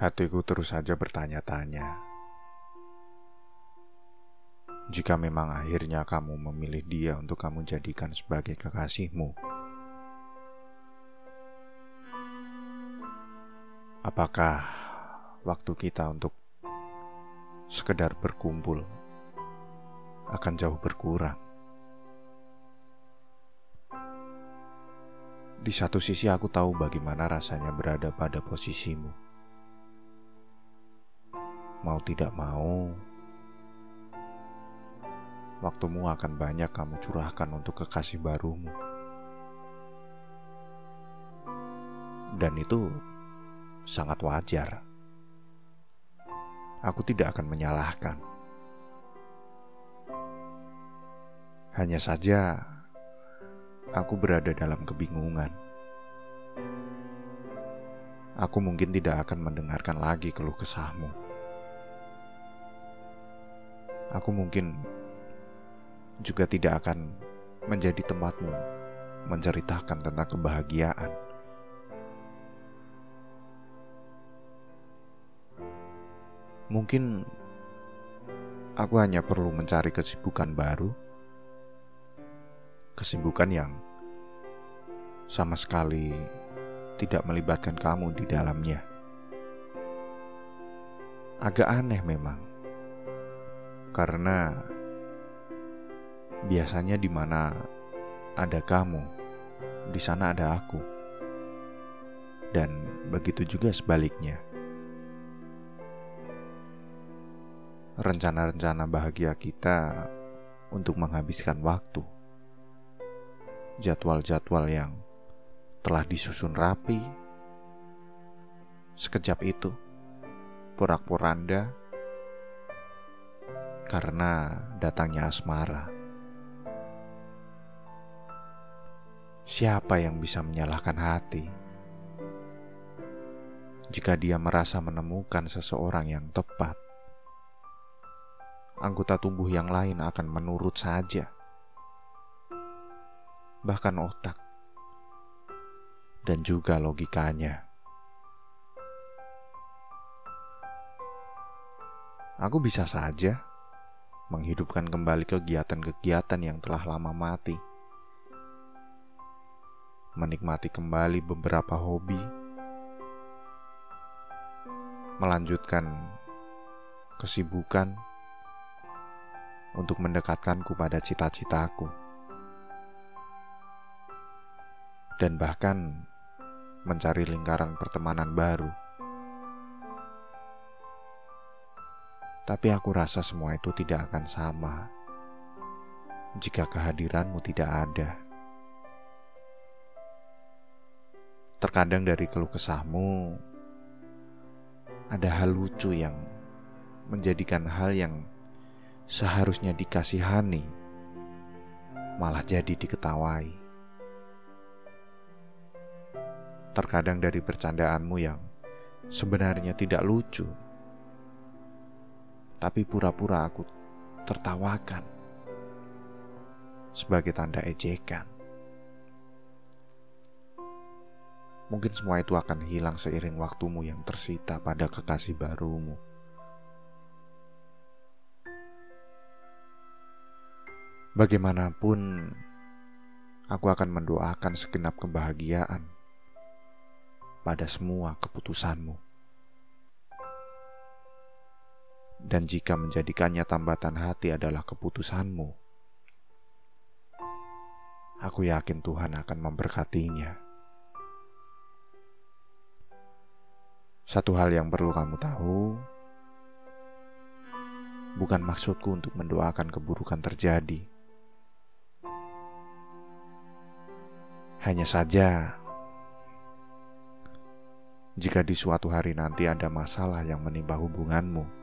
Hatiku terus saja bertanya-tanya. Jika memang akhirnya kamu memilih dia untuk kamu jadikan sebagai kekasihmu, apakah waktu kita untuk sekedar berkumpul akan jauh berkurang? Di satu sisi, aku tahu bagaimana rasanya berada pada posisimu. Mau tidak mau, waktumu akan banyak kamu curahkan untuk kekasih barumu. Dan itu sangat wajar. Aku tidak akan menyalahkan. Hanya saja, aku berada dalam kebingungan. Aku mungkin tidak akan mendengarkan lagi keluh kesahmu. Aku mungkin juga tidak akan menjadi tempatmu menceritakan tentang kebahagiaan. Mungkin aku hanya perlu mencari kesibukan baru, kesibukan yang sama sekali tidak melibatkan kamu di dalamnya. Agak aneh memang, karena Biasanya di mana ada kamu, di sana ada aku. Dan begitu juga sebaliknya. Rencana-rencana bahagia kita untuk menghabiskan waktu. Jadwal-jadwal yang telah disusun rapi. Sekejap itu, porak-poranda karena datangnya asmara. Siapa yang bisa menyalahkan hati jika dia merasa menemukan seseorang yang tepat? Anggota tubuh yang lain akan menurut saja, bahkan otak dan juga logikanya. Aku bisa saja menghidupkan kembali kegiatan-kegiatan yang telah lama mati. Menikmati kembali beberapa hobi, melanjutkan kesibukan untuk mendekatkanku pada cita-citaku, dan bahkan mencari lingkaran pertemanan baru. Tapi aku rasa semua itu tidak akan sama jika kehadiranmu tidak ada. Terkadang dari keluh kesahmu ada hal lucu yang menjadikan hal yang seharusnya dikasihani malah jadi diketawai. Terkadang dari bercandaanmu yang sebenarnya tidak lucu, tapi pura-pura aku tertawakan sebagai tanda ejekan. Mungkin semua itu akan hilang seiring waktumu yang tersita pada kekasih barumu. Bagaimanapun, aku akan mendoakan segenap kebahagiaan pada semua keputusanmu. Dan jika menjadikannya tambatan hati adalah keputusanmu, aku yakin Tuhan akan memberkatinya. Satu hal yang perlu kamu tahu, bukan maksudku untuk mendoakan keburukan terjadi. Hanya saja, jika di suatu hari nanti ada masalah yang menimpa hubunganmu,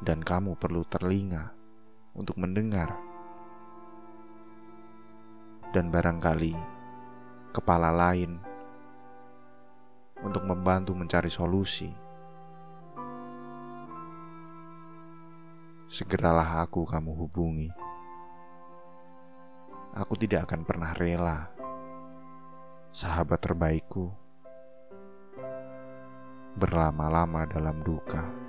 dan kamu perlu terlinga untuk mendengar, dan barangkali kepala lain untuk membantu mencari solusi. Segeralah aku kamu hubungi. Aku tidak akan pernah rela, sahabat terbaikku, berlama-lama dalam duka.